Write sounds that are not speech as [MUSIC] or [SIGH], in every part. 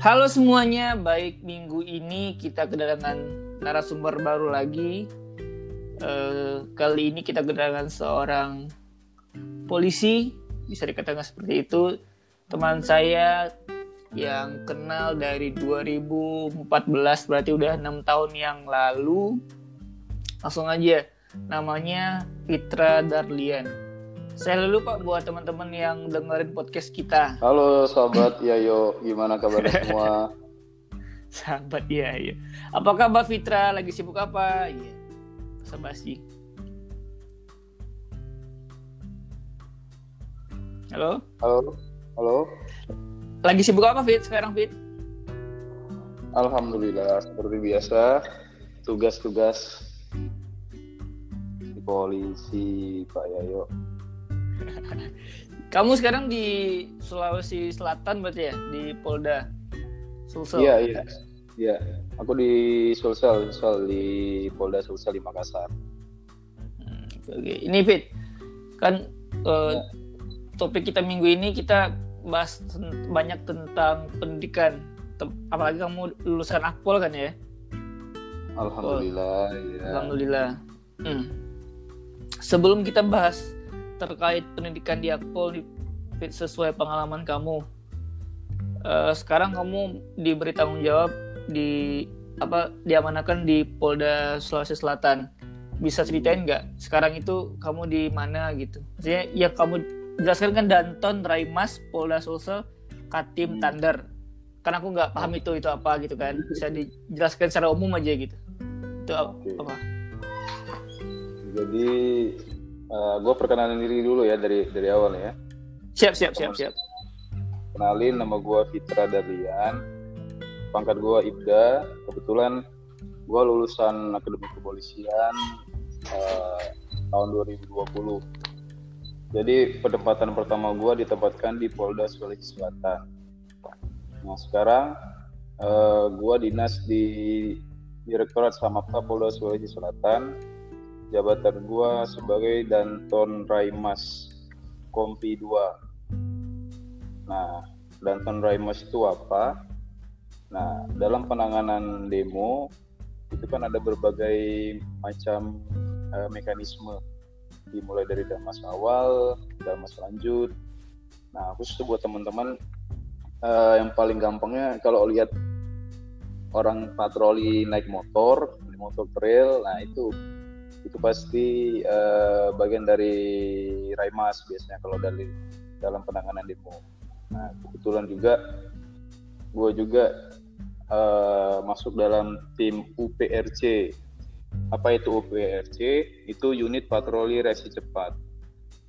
Halo semuanya, baik minggu ini kita kedatangan narasumber baru lagi. Eh, kali ini kita kedatangan seorang polisi, bisa dikatakan seperti itu. Teman saya yang kenal dari 2014, berarti udah enam tahun yang lalu. Langsung aja, namanya Fitra Darlian. Saya dulu Pak buat teman-teman yang dengerin podcast kita. Halo sahabat Yayo, gimana kabar [LAUGHS] semua? Sahabat ya, ya. Apa kabar Fitra? Lagi sibuk apa? Iya. Basi. Halo? Halo, halo. Lagi sibuk apa Fit sekarang Fit? Alhamdulillah seperti biasa tugas-tugas di polisi Pak Yayo. [LAUGHS] Kamu sekarang di Sulawesi Selatan berarti ya di Polda Sulsel. Iya iya iya. Aku di Sulsel, Sulsel di Polda Sulsel di Makassar. Hmm, Oke, ini Fit kan eh, Ya. topik kita minggu ini kita bahas ten- banyak tentang pendidikan. Apalagi kamu lulusan Akpol kan ya? Alhamdulillah. Ya. Alhamdulillah. Hmm. Sebelum kita bahas terkait pendidikan di Akpol di- sesuai pengalaman kamu, eh, sekarang kamu diberi tanggung jawab di apa diamanahkan di Polda Sulawesi Selatan. Bisa ceritain nggak sekarang itu kamu di mana gitu? Maksudnya ya kamu jelaskan kan Danton Raimas Polda Sulsel Katim Tander. Kan aku nggak paham itu itu apa gitu kan. Bisa dijelaskan secara umum aja gitu. Itu apa? Jadi gue perkenalan diri dulu ya dari dari awal ya. Siap, siap, siap, siap. Kenalin nama gue Fitra Darlian. Pangkat gue Ibda. Kebetulan gue lulusan Akademi Kepolisian eh, tahun 2020. Jadi penempatan pertama gue ditempatkan di Polda Sulawesi Selatan. Nah sekarang eh, gue dinas di Direktorat Samapta Polda Sulawesi Selatan. Jabatan gue sebagai Danton Raimas Kompi 2. Nah, Danton Raimas itu apa? Nah, dalam penanganan demo itu kan ada berbagai macam eh, mekanisme dimulai dari damas awal, damas lanjut. Nah, khusus buat teman-teman eh, yang paling gampangnya kalau lihat orang patroli naik motor, naik motor trail, nah itu itu pasti eh, bagian dari Raimas biasanya kalau dari dalam penanganan demo. Nah, kebetulan juga gue juga eh, masuk dalam tim UPRC. Apa itu UPRC? Itu unit patroli reaksi cepat.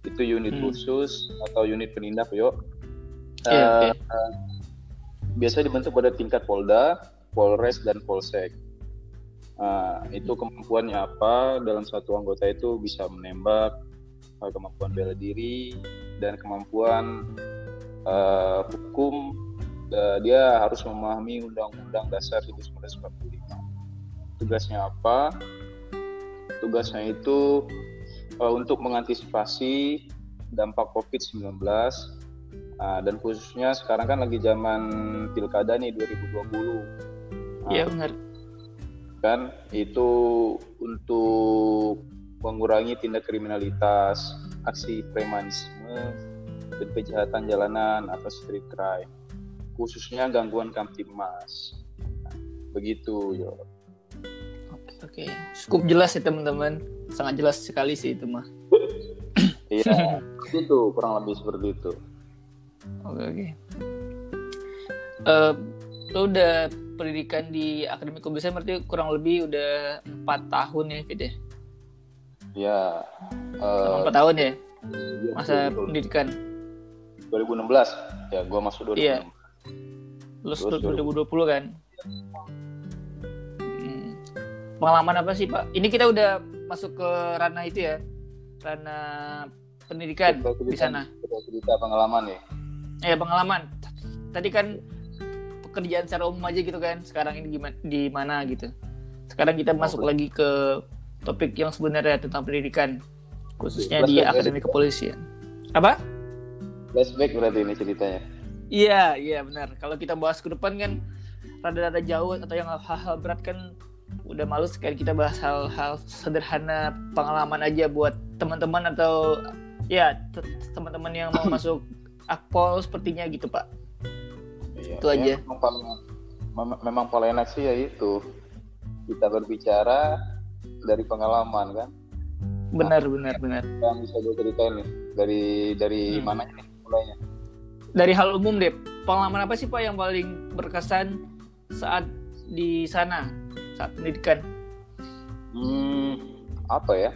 Itu unit Hmm. khusus atau unit penindak, yo. Iya, Eh, eh, biasanya dibentuk pada tingkat Polda, Polres, dan Polsek. Nah, itu kemampuannya apa? Dalam satu anggota itu bisa menembak, eh, kemampuan bela diri, dan kemampuan eh, hukum. Eh, dia harus memahami Undang-Undang Dasar 1945. Tugasnya apa? Tugasnya itu eh, untuk mengantisipasi dampak COVID-19 Nah, dan khususnya sekarang kan lagi zaman pilkada nih 2020. Nah, Iya benar. Kan itu untuk mengurangi tindak kriminalitas, aksi premanisme, dan kejahatan jalanan atau street crime, khususnya gangguan kamtipmas. Nah, begitu, yo. Oke, oke. Cukup jelas ya teman-teman. Sangat jelas sekali sih itu mah. Iya, [LAUGHS] itu kurang lebih seperti itu. Oke, oke. Eh, lo udah pendidikan di Akademi Kepolisian berarti kurang lebih udah empat tahun ya, Fit ya? Ya, empat tahun ya iya, masa betul, betul. pendidikan. 2016, ya, gua masuk 2016. Iya. Lulus Terus 2020 kan? Hmm. Pengalaman apa sih Pak? Ini kita udah masuk ke ranah itu ya, ranah pendidikan Kita di sana. Kita cerita pengalaman ya. Eh pengalaman. Tadi kan pekerjaan secara umum aja gitu kan. Sekarang ini gimana di mana gitu. Sekarang kita masuk lagi ke topik yang sebenarnya tentang pendidikan khususnya di Akademi Kepolisian. Apa? Flashback berarti ini ceritanya. Iya, iya benar. Kalau kita bahas ke depan kan rada-rada jauh atau yang hal-hal berat kan udah males kayak kita bahas hal-hal sederhana pengalaman aja buat teman-teman atau ya teman-teman yang mau [CLEARS THROAT] masuk akpol sepertinya gitu pak. Iya, Itu aja. Memang paling, mem- memang paling enak sih ya itu kita berbicara dari pengalaman kan. Benar, benar, benar. Yang bisa gue ceritain nih dari dari Hmm. mana nih mulainya? Dari hal umum deh, pengalaman apa sih pak yang paling berkesan saat di sana saat pendidikan? Hmm, apa ya?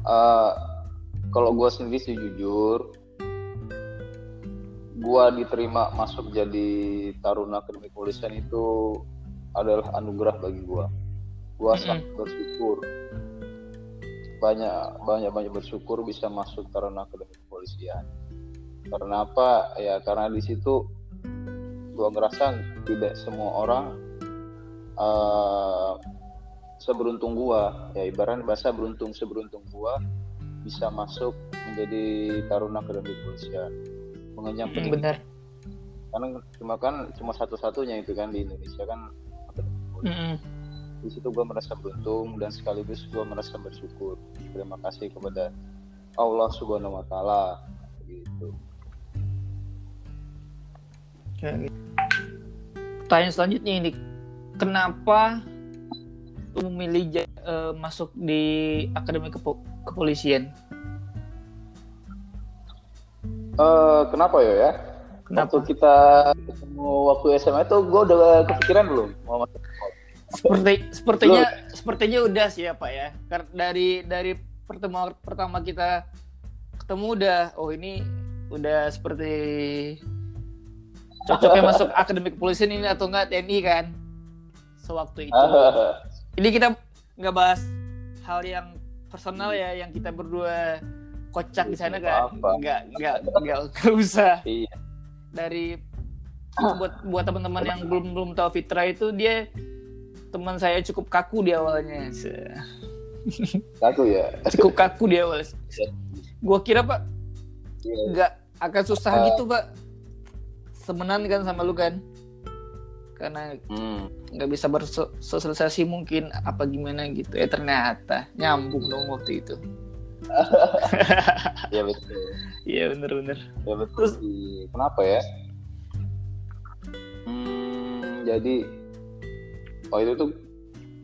Eh, kalau gue sendiri sih jujur, gue diterima masuk jadi taruna akademi kepolisian itu adalah anugerah bagi. Gue Mm-mm. sangat bersyukur, banyak banyak banyak bersyukur bisa masuk taruna akademi kepolisian. Karena apa? Ya karena di situ gue ngerasa tidak semua orang eh, seberuntung gua ya ibarat bahasa beruntung seberuntung gua bisa masuk menjadi taruna akademi kepolisian mengenyam Hmm, benar. karena cuma kan cuma satu-satunya itu kan di Indonesia kan. Mm-mm. di situ gua merasa beruntung dan sekaligus gua merasa bersyukur terima kasih kepada Allah Subhanahu Wa Taala gitu. Pertanyaan selanjutnya ini, kenapa memilih ja- eh, masuk di akademi kepo- kepolisian? Eh, kenapa ya ya Kenapa? waktu kita ketemu waktu SMA itu gua udah kepikiran belum mau masuk Seperti sepertinya sepertinya udah sih ya Pak ya. Karena dari dari pertemuan pertama kita ketemu udah oh ini udah seperti cocoknya [LAUGHS] masuk akademi kepolisian ini atau enggak TNI kan sewaktu itu. [LAUGHS] Ini kita nggak bahas hal yang personal ya yang kita berdua kocak di sana kan. Nggak nggak nggak nggak [LAUGHS] usah. iya Dari buat buat teman-teman yang belum belum tahu Fitra itu dia teman saya cukup kaku di awalnya. [LAUGHS] Satu ya Cukup kaku di awal. Gua kira Pak Iya. nggak akan susah Ah. gitu Pak. Semenan kan sama lu kan. Karena Hmm. nggak bisa bersosialisasi mungkin apa gimana gitu ya ternyata nyambung dong waktu itu Ya betul. iya bener-bener Ya betul. Terus- sih. Kenapa ya? Hmm, jadi oh itu tuh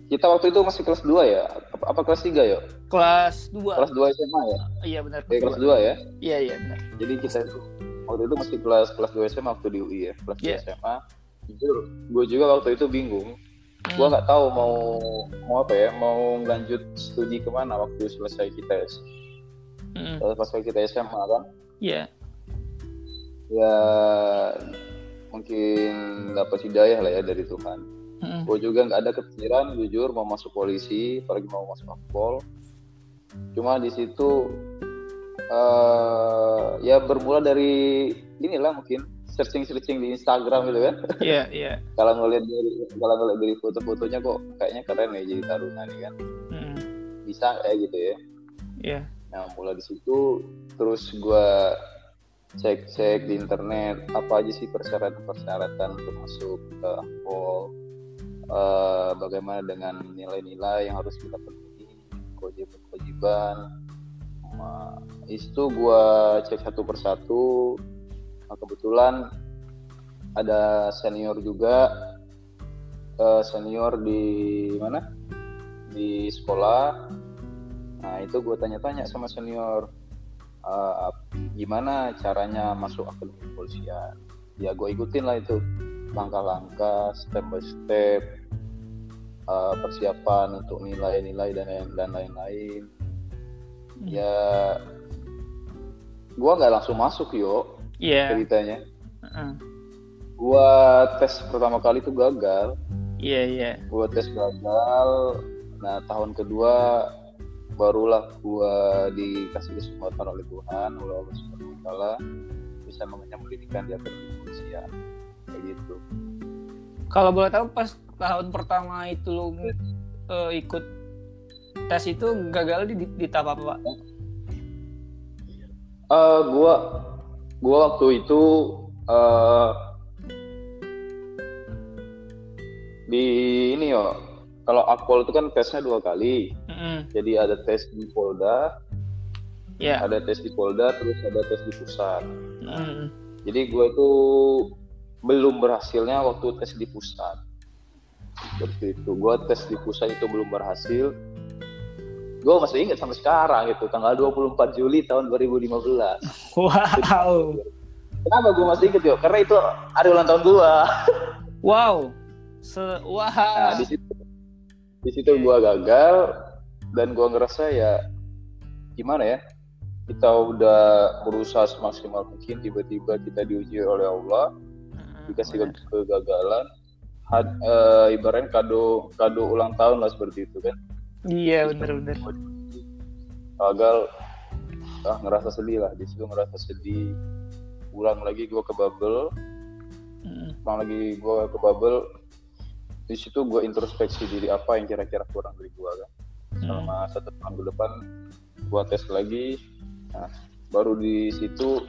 kita waktu itu masih kelas 2 ya? Apa, apa kelas 3 ya? kelas 2 Kelas 2 SMA ya? iya benar Eh, kelas 2 ya? iya iya benar Jadi kita itu waktu itu masih kelas kelas 2 SMA waktu di UI ya. Kelas 2 Iya. SMA. Jujur, gue juga waktu itu bingung. Gue Hmm, nggak tahu mau mau apa ya? Mau lanjut studi ke mana waktu selesai kita hmm, selesai kita SMA kan? iya ya mungkin dapat hidayah lah ya dari Tuhan. Hmm, Gue juga nggak ada kepikiran jujur mau masuk polisi, apalagi mau masuk akpol. Cuma di situ eh ya bermula dari inilah mungkin searching-searching di Instagram gitu kan. [LAUGHS] iya iya kalau ngeliat dari kalau ngeliat dari foto-fotonya kok kayaknya keren ya jadi taruna nih kan. Hmm, Bisa kayak gitu ya. iya Nah, mulai di situ terus gua cek-cek di internet apa aja sih persyaratan-persyaratan untuk masuk ke Akpol, Eh, bagaimana dengan nilai-nilai yang harus kita penuhi, kewajiban-kewajiban. Nah, itu gua cek satu persatu. Nah, kebetulan ada senior juga, eh, senior di mana? Di sekolah Nah itu gue tanya-tanya sama senior "Eh, gimana caranya masuk akademi kepolisian. Ya gue ikutin lah itu langkah-langkah, step by step, eh, persiapan untuk nilai-nilai dan dan lain-lain. Ya gue nggak langsung masuk yo iya ceritanya. Heeh. Gue tes pertama kali itu gagal. iya iya Gue tes gagal. Nah tahun kedua barulah gua dikasih kesempatan oleh Tuhan oleh Allah Subhanahu wa taala bisa mengenyam pendidikan di akademi kepolisian kayak gitu. kalau boleh tahu pas tahun pertama itu lu eh, ikut tes itu gagal di, di, di tahap apa Pak? Eh gua gua waktu itu uh, di ini yo kalau akpol itu kan tesnya dua kali Mm-mm. jadi ada tes di Polda Ya. ada tes di Polda terus ada tes di pusat Mm. jadi gue itu belum berhasilnya waktu tes di pusat seperti itu gue tes di pusat itu belum berhasil gue masih ingat sampai sekarang itu tanggal 24 Juli tahun 2015 Wow. kenapa gue masih ingat yo karena itu hari ulang tahun gue Wow. Se wah. nah di situ di situ gue gagal dan gue ngerasa ya gimana ya kita udah berusaha semaksimal mungkin tiba-tiba kita diuji oleh Allah dikasih Benar. kegagalan had, eh, ibaratnya kado kado ulang tahun lah seperti itu kan Iya bener-bener. gagal. Ah ngerasa sedih lah. Di situ ngerasa sedih. Ulang lagi gue ke bubble. Mm. ulang lagi gue ke bubble. Di situ gue introspeksi diri apa yang kira-kira kurang dari gue kan. Selama satu tahun ke depan gue tes lagi. Nah, baru di situ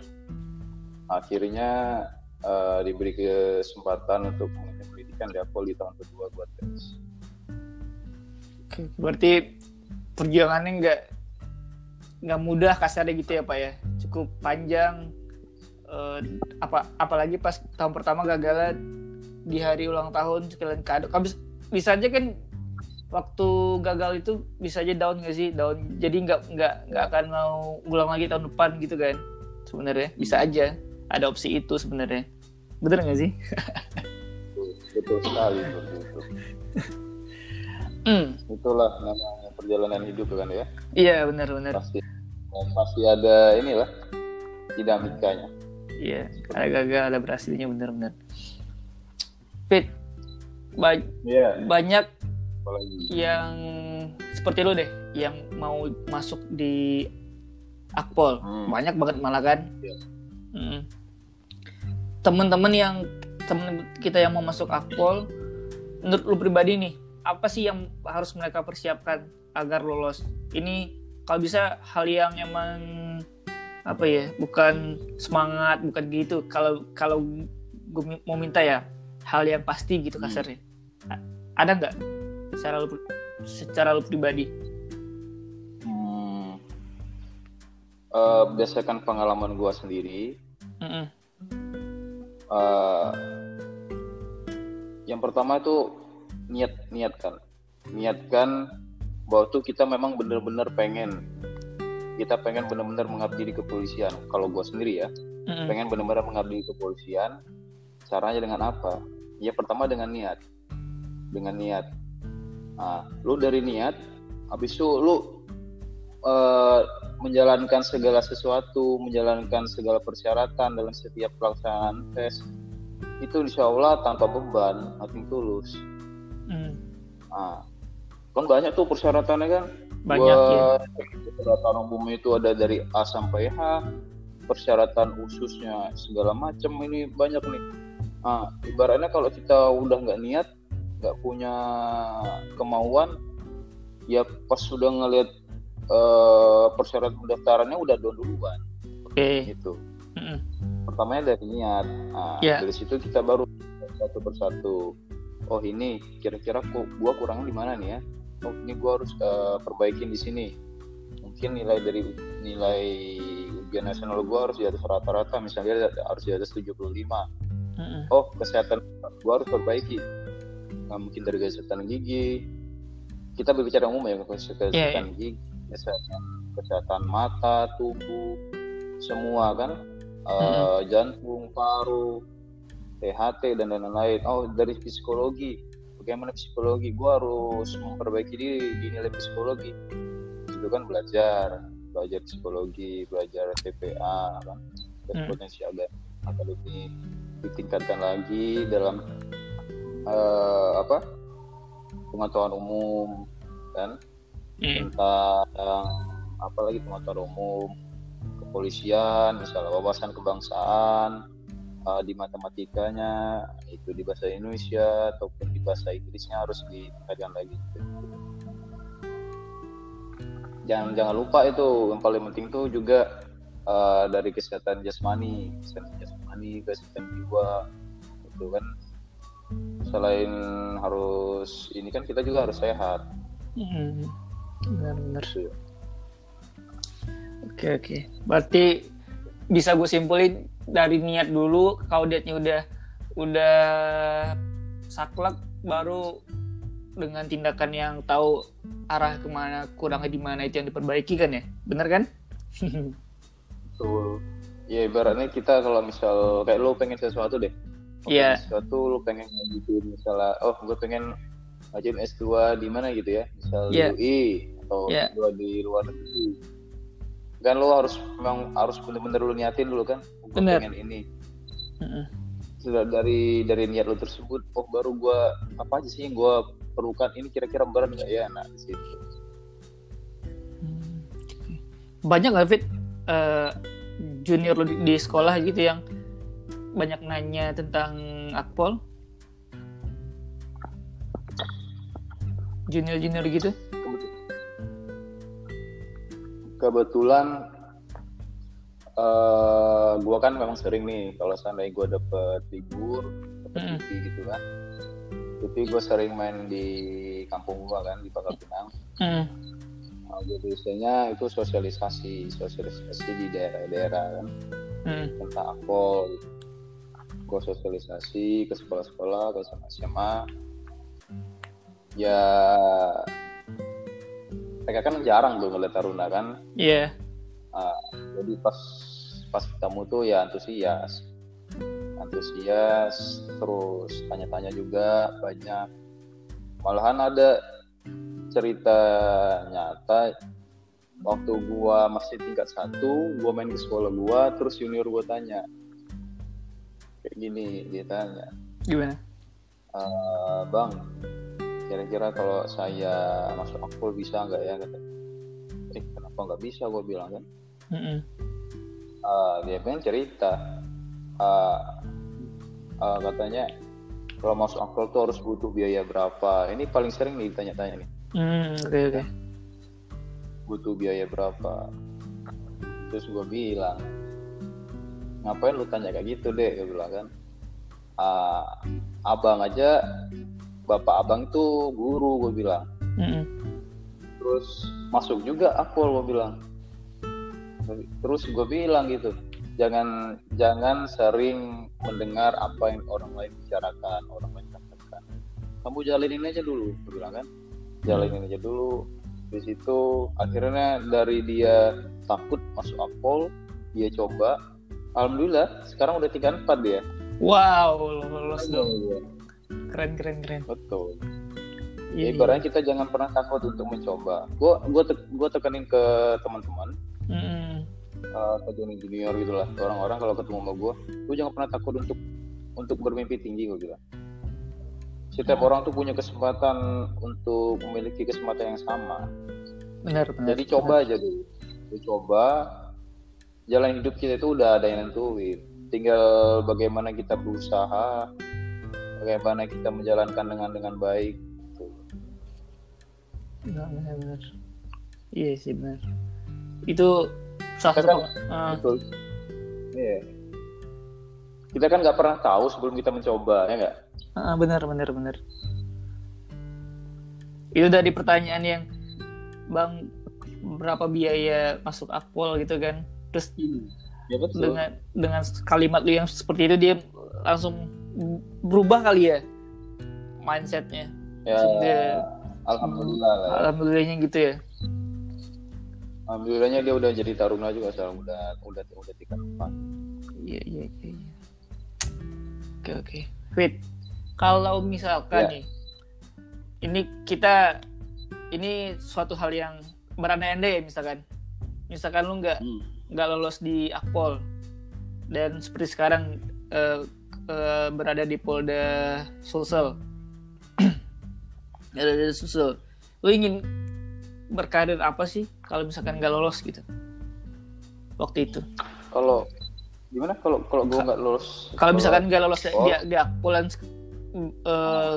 akhirnya eh, diberi kesempatan untuk mengenyam pendidikan di Apple di tahun kedua gue tes Berarti perjuangannya nggak nggak mudah kasarnya gitu ya pak ya. Cukup panjang. Eh, apa apalagi pas tahun pertama gagal di hari ulang tahun sekalian kado. Kan bis- bisa aja kan waktu gagal itu bisa aja down nggak sih down. Jadi nggak nggak nggak akan mau ulang lagi tahun depan gitu kan. Sebenarnya bisa aja ada opsi itu sebenarnya. Bener nggak sih? [LAUGHS] betul sekali seperti Hmm, itulah namanya perjalanan hidup kan ya iya benar-benar. pasti pasti ada inilah dinamikanya Iya, ada gagal, ada berhasilnya benar-benar. Fit, ba- Iya, banyak apalagi yang seperti lu deh, yang mau masuk di Akpol, Hmm. banyak banget malah kan. Iya. Mm. Temen-temen yang temen kita yang mau masuk Akpol, menurut lu pribadi nih, apa sih yang harus mereka persiapkan agar lolos? Ini kalau bisa hal yang emang apa ya, bukan semangat, bukan gitu. Kalau kalau gue mau minta ya hal yang pasti gitu Hmm. kasarnya. A- Ada nggak secara lu secara lu pribadi? hmm, eh, berdasarkan pengalaman gua sendiri Mm-mm. eh, yang pertama itu niat niatkan. Niatkan bahwa tuh kita memang benar-benar pengen. Kita pengen benar-benar mengabdi di kepolisian. Kalau gua sendiri ya Mm-mm. pengen benar-benar mengabdi di kepolisian caranya dengan apa? Ya pertama dengan niat. Dengan niat. Nah, lu dari niat habis itu lu eh, menjalankan segala sesuatu menjalankan segala persyaratan dalam setiap pelaksanaan tes itu insya Allah tanpa beban nothing tulus Mm. nah, kan banyak tuh persyaratannya kan Banyak ya. persyaratan umum itu ada dari A sampai H persyaratan khususnya segala macam ini banyak nih nah, ibaratnya kalau kita udah nggak niat nggak punya kemauan ya pas sudah ngelihat eh, persyaratan pendaftarannya udah down duluan Oke. gitu Mm-mm. pertamanya dari niat nah, Ya. dari situ kita baru satu persatu oh ini kira-kira kok gua kurangnya di mana nih ya? Oh ini gua harus eh, perbaikin di sini. Mungkin nilai dari nilai ujian nasional gua harus di atas rata-rata. Misalnya harus di atas 75 Mm-mm. oh kesehatan gua harus perbaiki. Nah, mungkin dari kesehatan gigi. Kita berbicara umum ya kesehatan Iya, gigi kesehatan kesehatan mata tubuh semua kan? Eh, jantung paru THT dan lain-lain. Oh dari psikologi. Bagaimana psikologi? Gua harus memperbaiki diri di nilai psikologi. Itu kan belajar. Belajar psikologi belajar TPA kan dan Hmm. potensi agak akademik ditingkatkan lagi dalam eh, apa pengetahuan umum kan? Mm. tentang apalagi pengetahuan umum kepolisian misalnya wawasan kebangsaan eh, di matematikanya itu di bahasa Indonesia ataupun di bahasa Inggrisnya harus ditingkatkan lagi jangan jangan lupa itu yang paling penting tuh juga uh, dari kesehatan jasmani kesehatan jasmani kesehatan jiwa gitu kan selain harus ini kan kita juga harus sehat Hmm, benar-benar. gitu. Oke oke. Berarti bisa gue simpulin dari niat dulu, kalau niatnya udah udah saklek, baru dengan tindakan yang tahu arah ke mana kurangnya di mana itu yang diperbaiki kan ya, bener kan? [LAUGHS] Betul. Ya ibaratnya kita kalau misal kayak lo pengen sesuatu deh. Iya. pengen Sesuatu lo pengen ngajuin misalnya, oh gue pengen ngajuin S2 di mana gitu ya, misal di UI atau Iya. S2 di luar negeri. Kan lo harus memang harus bener-bener lo niatin dulu kan, gue Bener. pengen ini. Mm-mm. Sudah dari dari niat lo tersebut, oh baru gue apa aja sih yang gue perlukan ini kira-kira berat nggak ya? Nah di situ. Hmm. Banyak nggak Fit eh, junior lo di, di sekolah gitu yang banyak nanya tentang akpol? Junior-junior gitu? kebetulan eh gua kan memang sering nih kalau seandainya gua dapet libur dapet Mm-mm. cuti gitu kan tapi gue sering main di kampung gua kan di Pangkal Pinang Hmm. nah, gue biasanya itu sosialisasi sosialisasi di daerah-daerah kan Hmm. tentang akpol gue sosialisasi ke sekolah-sekolah ke SMA ya mereka kan jarang tuh ngeliat Taruna kan Iya. jadi pas pas ketemu tuh ya antusias. Antusias terus tanya-tanya juga banyak. Malahan ada cerita nyata. Waktu gua masih tingkat satu gua main ke sekolah gua terus junior gua tanya kayak gini dia tanya. Gimana? "Eh, bang kira-kira kalau saya masuk akpol bisa nggak ya? Kata eh kenapa nggak bisa? Gua bilang kan. Mm-mm. Ah, dia pengen cerita. Ah, ah, katanya kalau masuk akpol tuh harus butuh biaya berapa. Ini paling sering nih ditanya-tanya nih. Hmm, oke oke. butuh biaya berapa. Terus gue bilang ngapain lu tanya kayak gitu deh gue bilang kan. "Ah, abang aja bapak abang tuh guru gue bilang. Mm-mm. terus masuk juga akpol gue bilang terus gue bilang gitu jangan jangan sering mendengar apa yang orang lain bicarakan orang lain katakan. Kamu jalanin aja dulu gue bilang kan. Jalanin aja dulu. Di situ akhirnya dari dia takut masuk akpol dia coba. Alhamdulillah sekarang udah tingkat empat dia. Wow, lolos dong. Iya, Keren keren keren. betul. Iya, Ya, ibaratnya kita jangan pernah takut untuk mencoba. Gue gua te- gua tekanin ke teman-teman, iya. Uh, ke junior junior gitu lah, orang-orang kalau ketemu sama gue, gue jangan pernah takut untuk untuk bermimpi tinggi gue bilang. Setiap orang tuh punya kesempatan untuk memiliki kesempatan yang sama. Benar benar. Jadi coba aja dulu. Lu coba, jalan hidup kita itu udah ada yang nentuin. Tinggal bagaimana kita berusaha, bagaimana kita menjalankan dengan dengan baik. Gitu. Benar benar benar. Iya sih benar. Itu salah Kita satu. kan- ah, Betul. Iya. Kita kan nggak pernah tahu sebelum kita mencoba, ya nggak? ah, benar benar benar. Itu dari pertanyaan yang bang berapa biaya masuk akpol gitu kan? Terus Ya betul. dengan dengan kalimat lu yang seperti itu dia langsung berubah kali ya mindsetnya. Ya, Dia- alhamdulillah lah. ya. Alhamdulillahnya gitu ya. Alhamdulillahnya dia udah jadi taruna juga sekarang udah udah udah tingkat empat. Iya iya iya. iya. Oke oke. Fit, kalau misalkan Ya. nih, ini kita ini suatu hal yang berandai-andai ya misalkan, misalkan lu nggak Hmm. nggak lolos di Akpol dan seperti sekarang eh, eh, berada di Polda Sulsel, [CLEARS THROAT] ada di Sulsel, lu ingin berkarir apa sih kalau misalkan nggak lolos gitu waktu itu? Kalau gimana kalau kalau gue nggak lulus? kalau misalkan nggak lolos Oh. di, di Akpol dan eh,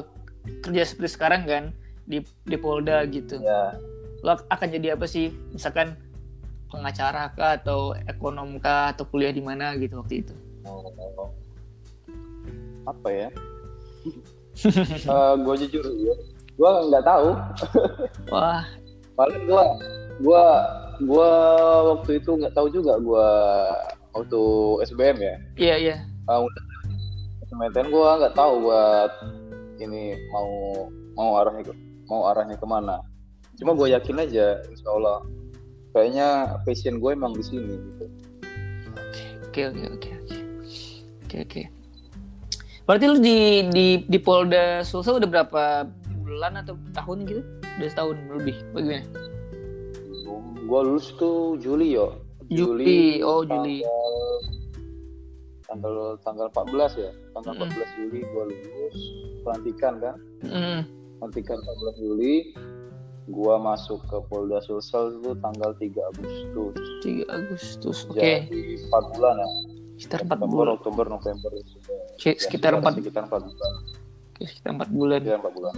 kerja seperti sekarang kan di di Polda gitu ya lo akan jadi apa sih misalkan pengacara kah atau ekonom kah atau kuliah di mana gitu waktu itu Oh, apa ya? [LAUGHS] Eh gue jujur, gue nggak tahu. [LAUGHS] wah Paling gue, gue, gue waktu itu nggak tahu juga gue waktu SBM ya. iya iya Uh, SMTN gue nggak tahu buat ini mau mau arahnya ke- mau arahnya ke mana. Cuma gue yakin aja, insya Allah. Kayaknya passion gue emang di sini gitu. oke oke oke oke oke oke berarti lu di di di Polda Sulsel udah berapa bulan atau tahun gitu udah setahun lebih bagaimana Gue lulus tuh Juli yo. Juli, oh, Juli. Tanggal tanggal 14 ya. Tanggal Mm. 14 Juli gue lulus pelantikan kan. hmm. Pelantikan 14 Juli. Gua masuk ke Polda Sulsel itu tanggal 3 Agustus. 3 Agustus oke Jadi 4 bulan ya. sekitar 4 September, bulan Oktober, November sudah. Oke, ya, sekitar sudah 4 sekitar 4 bulan. oke, sekitar 4 bulan Sekitar 4 bulan.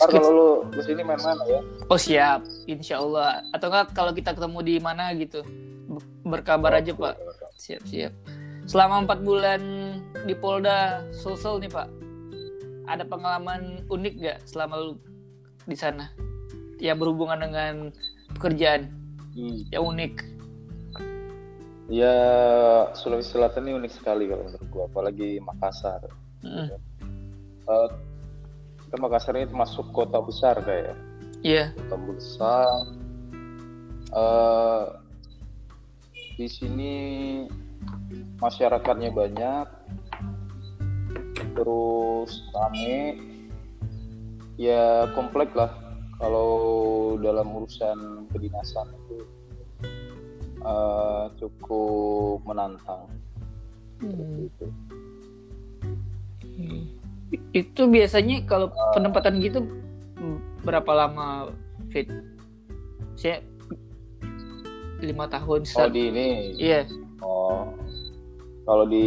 Ntar kalau lu ke sini main-main ya. oh siap. Insya Allah atau enggak kalau kita ketemu di mana gitu. Ber- berkabar aja pak. Siap siap. Selama empat bulan di Polda Sulsel nih pak. Ada pengalaman unik gak selama lu di sana? Yang berhubungan dengan pekerjaan Hmm. yang unik. Ya Sulawesi Selatan ini unik sekali kalau menurut gua, apalagi Makassar. Mm, Eh, kita Makassar ini termasuk kota besar kayak iya kota besar. Eh, di sini masyarakatnya banyak, terus rame, ya komplek lah. Kalau dalam urusan kedinasan itu eh, cukup menantang. Hmm. Gitu. Hmm. Itu biasanya kalau penempatan gitu berapa lama fit saya lima tahun Oh di ini, iya Oh, kalau di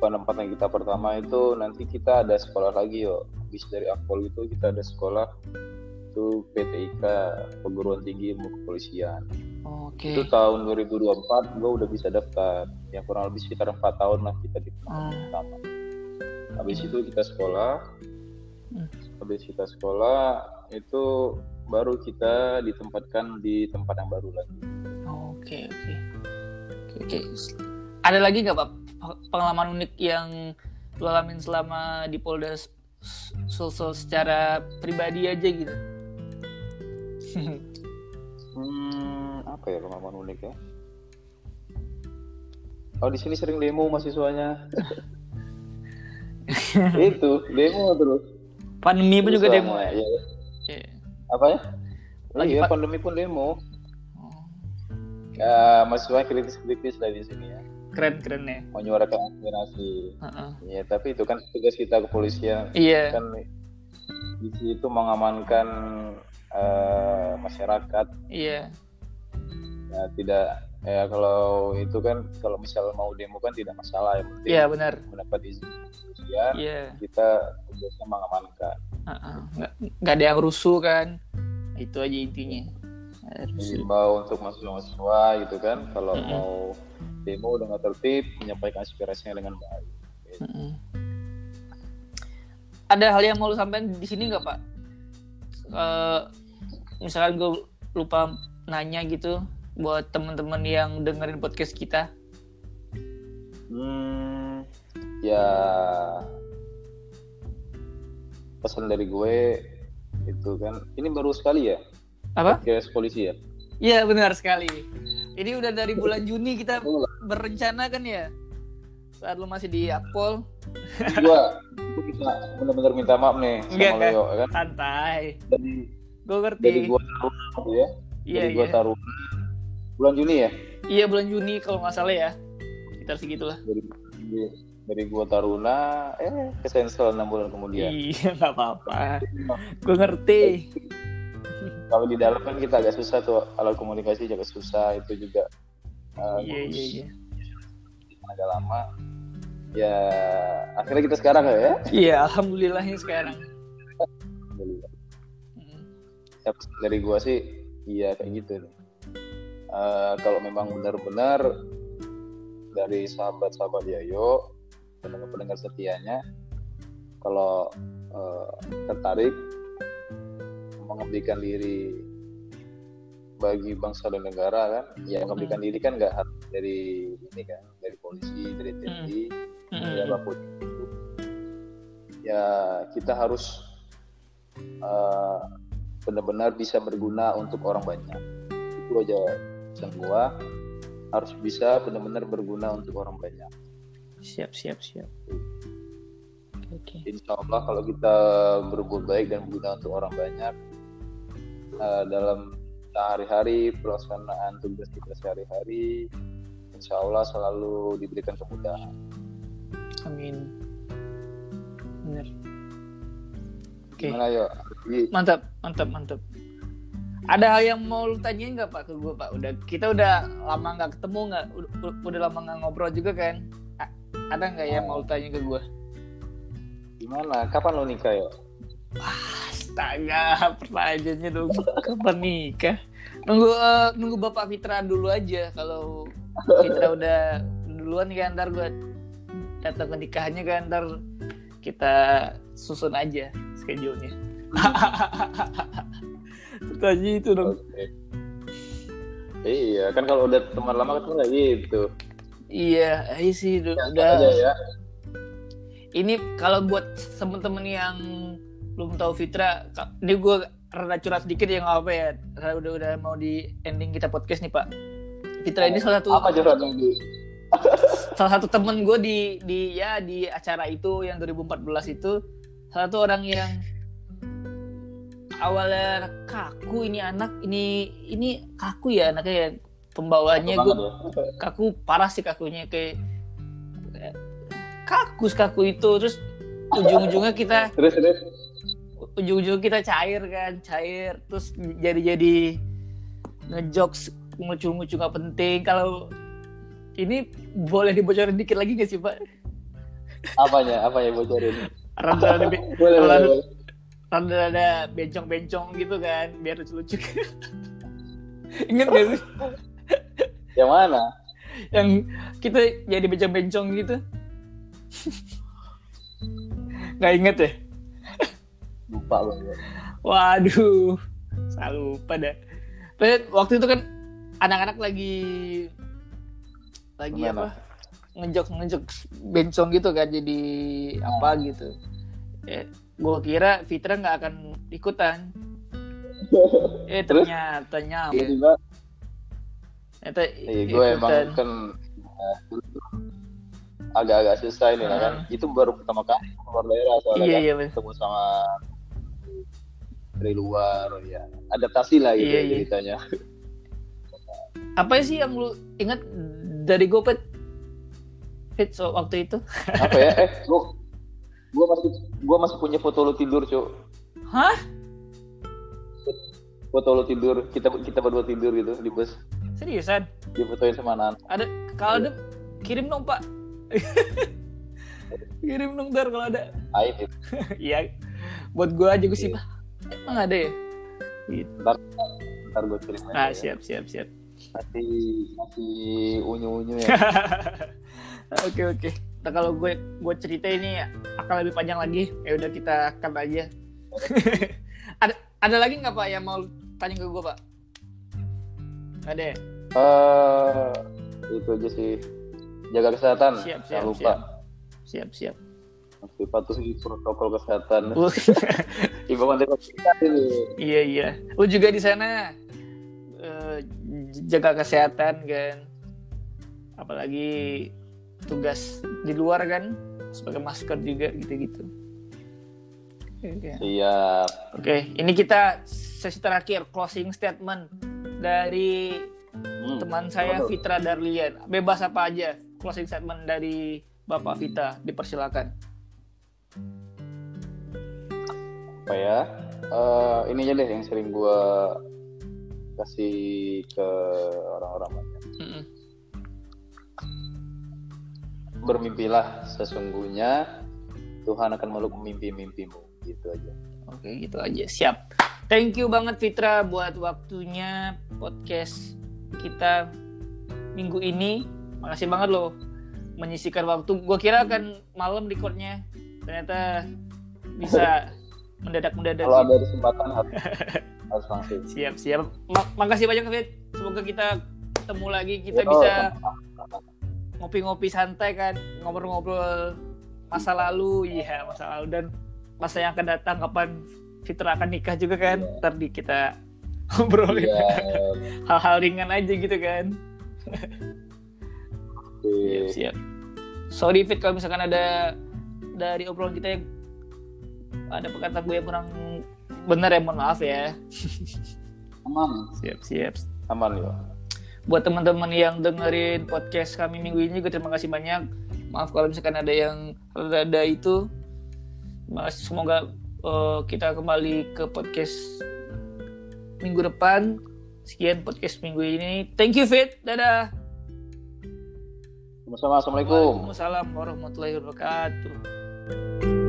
penempatan kita pertama itu nanti kita ada sekolah lagi yo. Habis dari Akpol itu kita ada sekolah itu PTIK Perguruan Tinggi Ilmu Kepolisian. oke Itu tahun 2024 gue udah bisa daftar. Yang kurang lebih sekitar empat tahun lah kita di penempatan Hmm. pertama. Habis itu kita sekolah. Hmm. Habis kita sekolah itu baru kita ditempatkan di tempat yang baru lagi. oke oke oke oke ada lagi nggak pak pengalaman unik yang lu alamin selama di Polda Sulsel secara pribadi aja gitu [LAUGHS] Hmm, apa ya pengalaman unik ya? Oh di sini sering demo mahasiswanya. [LAUGHS] [LAUGHS] itu demo terus. pandemi pun juga demo ya ya. Apa ya? Lagi iya pa- pandemi pun demo. Oh, Ya mahasiswa kritis-kritis lah di sini ya. keren keren ya Menyuarakan aspirasi. Heeh. Ya tapi itu kan tugas kita kepolisian iya kan di situ mengamankan eh, masyarakat iya ya tidak ya kalau itu kan kalau misal mau demo kan tidak masalah yang penting iya benar. mendapat izin kepolisian iya. kita tugasnya mengamankan. Heeh. nggak nggak ada yang rusuh kan? Itu aja intinya. Dihimbau untuk mahasiswa-mahasiswa gitu kan kalau Mm-mm. mau demo dengan tertib menyampaikan aspirasinya dengan baik. Mm-mm. ada hal yang mau lu sampaikan di sini nggak pak? Eh, misalkan gue lupa nanya gitu buat teman-teman yang dengerin podcast kita? Hmm, ya pesan dari gue itu kan ini baru sekali ya? Apa? Podcast polisi ya? Iya benar sekali. Ini udah dari bulan [LAUGHS] Juni kita berencana kan ya? Saat lu masih di Akpol gua [LAUGHS] bisa benar-benar minta maaf nih sama enggak. Leo ya kan? santai. Dari gue ngerti. dari gua taruh ya. Iya dari gua iya. taruh bulan Juni ya? Iya bulan Juni kalau nggak salah ya. Sekitar segitulah. Dari dari- dari gua Taruna eh ke Sensel enam bulan kemudian. Iya nggak apa-apa. Gue ngerti. Kalau di dalam kan kita agak susah tuh alat komunikasi agak susah itu juga uh, iya iya iya. Agak lama. Ya akhirnya kita sekarang ya? Iya alhamdulillahnya sekarang. Alhamdulillah. Mm. Ya, pesan dari gua sih iya kayak gitu. nih uh, kalau memang benar-benar dari sahabat-sahabat Yayo pendengar-pendengar setianya kalau uh, tertarik mengabdikan diri bagi bangsa dan negara kan ya mengabdikan diri kan nggak harus dari ini kan dari polisi dari TNI hmm. dari apa pun ya kita harus uh, benar-benar bisa berguna untuk orang banyak. Itu aja pesan gua harus bisa benar-benar berguna untuk orang banyak. Siap siap siap. Okay. Insya Allah kalau kita berbuat baik dan berguna untuk orang banyak uh, dalam sehari-hari pelaksanaan tugas kita sehari-hari insya Allah selalu diberikan kemudahan. Amin. Benar. Oke. Okay. Gimana, yuk? mantap mantap mantap ada hal yang mau lu tanyain nggak pak ke gue pak udah kita udah lama nggak ketemu nggak udah, udah lama nggak ngobrol juga kan ada nggak yang mau lu tanya ke gue gimana kapan lo nikah ya Astaga, [LAUGHS] pertanyaannya dong. Kapan nikah? Nunggu uh, nunggu Bapak Fitra dulu aja. Kalau Fitra udah duluan kan ntar gue datang ke nikahannya kan ntar kita susun aja schedule-nya. [LAUGHS] Pertanyaan itu dong. Okay. Iya, kan kalau udah teman lama kan nggak gitu. Iya, iya sih udah. Ya, Aja ya. Ini kalau buat temen-temen yang belum tahu Fitra ini gue rada curhat sedikit ya nggak apa ya udah udah mau di ending kita podcast nih pak Fitra ini salah satu apa curhat lagi [LAUGHS] salah satu temen gue di di ya di acara itu yang 2014 itu salah satu orang yang awalnya kaku ini anak ini ini kaku ya anaknya ya pembawanya gue ya. kaku parah sih kakunya kayak kakus kaku itu terus ujung-ujungnya kita [LAUGHS] terus terus ujung-ujung kita cair kan cair terus jadi-jadi ngejokes ngucu-ngucu nggak penting kalau ini boleh dibocorin dikit lagi gak sih pak? Apanya? Apa yang bocorin? [LAUGHS] Rada ada, boleh, boleh, rada ada bencong-bencong gitu kan, biar lucu-lucu. [LAUGHS] Ingat gak sih? Yang mana? Yang kita jadi bencong-bencong gitu. [LAUGHS] Gak inget ya? lupa loh ya. waduh saya lupa dah Terus waktu itu kan anak-anak lagi lagi Gimana? apa ngejok ngejok bencong gitu kan jadi apa gitu ya, gue kira Fitra nggak akan ikutan. [LAUGHS] Eh ternyata nyam iya juga iya, gue emang kan eh, agak-agak susah ini lah kan. Hmm. itu baru pertama kali keluar daerah soalnya iya, kan. iya, ketemu sama dari luar ya adaptasi lah gitu iya, ya, iya. ceritanya. Apa sih yang lu ingat dari Gopet Fit so, waktu itu. Apa ya? Eh gua masih gua masih punya foto lu tidur cuk. Hah? Foto lu tidur kita kita berdua tidur gitu di bus. Seriusan? Di fotoin sama anak ada kalau ada kirim dong pak. [LAUGHS] Kirim dong dar kalau ada. Ayo [LAUGHS] iya. Buat gua aja gue sih pak Emang ada ya? Gitu. Ntar, ntar gue kirim Ah, siap, siap, siap. Masih, masih unyu-unyu ya. [LAUGHS] oke, oke. Nah, kalau gue gue cerita ini akan lebih panjang lagi. Ya udah kita cut aja. [LAUGHS] ada ada lagi nggak Pak yang mau tanya ke gue, Pak? Ada ya? Uh, itu aja sih. Jaga kesehatan. Siap, siap, Jangan lupa. Siap, siap. Masih patuhi protokol kesehatan. [LAUGHS] Iya iya. Lu juga di sana uh, jaga kesehatan kan. Apalagi tugas di luar kan sebagai masker juga gitu-gitu. Iya. Oke, okay. ini kita sesi terakhir closing statement dari hmm, teman saya Fitra Darlian. Bebas apa aja closing statement dari Bapak Vita, dipersilakan apa ya uh, ini aja deh yang sering gue kasih ke orang-orang banyak mm-hmm. Bermimpilah sesungguhnya Tuhan akan meluk mimpi-mimpimu gitu aja oke gitu aja siap thank you banget Fitra buat waktunya podcast kita minggu ini. Makasih banget loh menyisikan waktu. Gua kira akan malam recordnya, ternyata bisa mendadak mendadak. Kalau ada kesempatan harus harus langsung. Siap siap. Ma- makasih banyak Fit. Semoga kita ketemu lagi. Kita Yo, bisa ngopi-ngopi santai kan, ngobrol-ngobrol masa lalu, iya masa lalu dan masa yang akan datang kapan Fitra akan nikah juga kan. Iya. Ntar di kita [LAUGHS] ngobrolin Iya. hal-hal ringan aja gitu kan. Siap, siap. Sorry Fit kalau misalkan ada dari obrolan kita yang ada perkataan gue yang kurang benar ya mohon maaf ya. Aman, Siap, siap. aman ya. Buat teman-teman yang dengerin podcast kami minggu ini juga terima kasih banyak. Maaf kalau misalkan ada yang ada itu. Mas, semoga eh, kita kembali ke podcast minggu depan. Sekian podcast minggu ini. Thank you Fit. Dadah. Sama-sama, assalamualaikum. Waalaikumsalam warahmatullahi wabarakatuh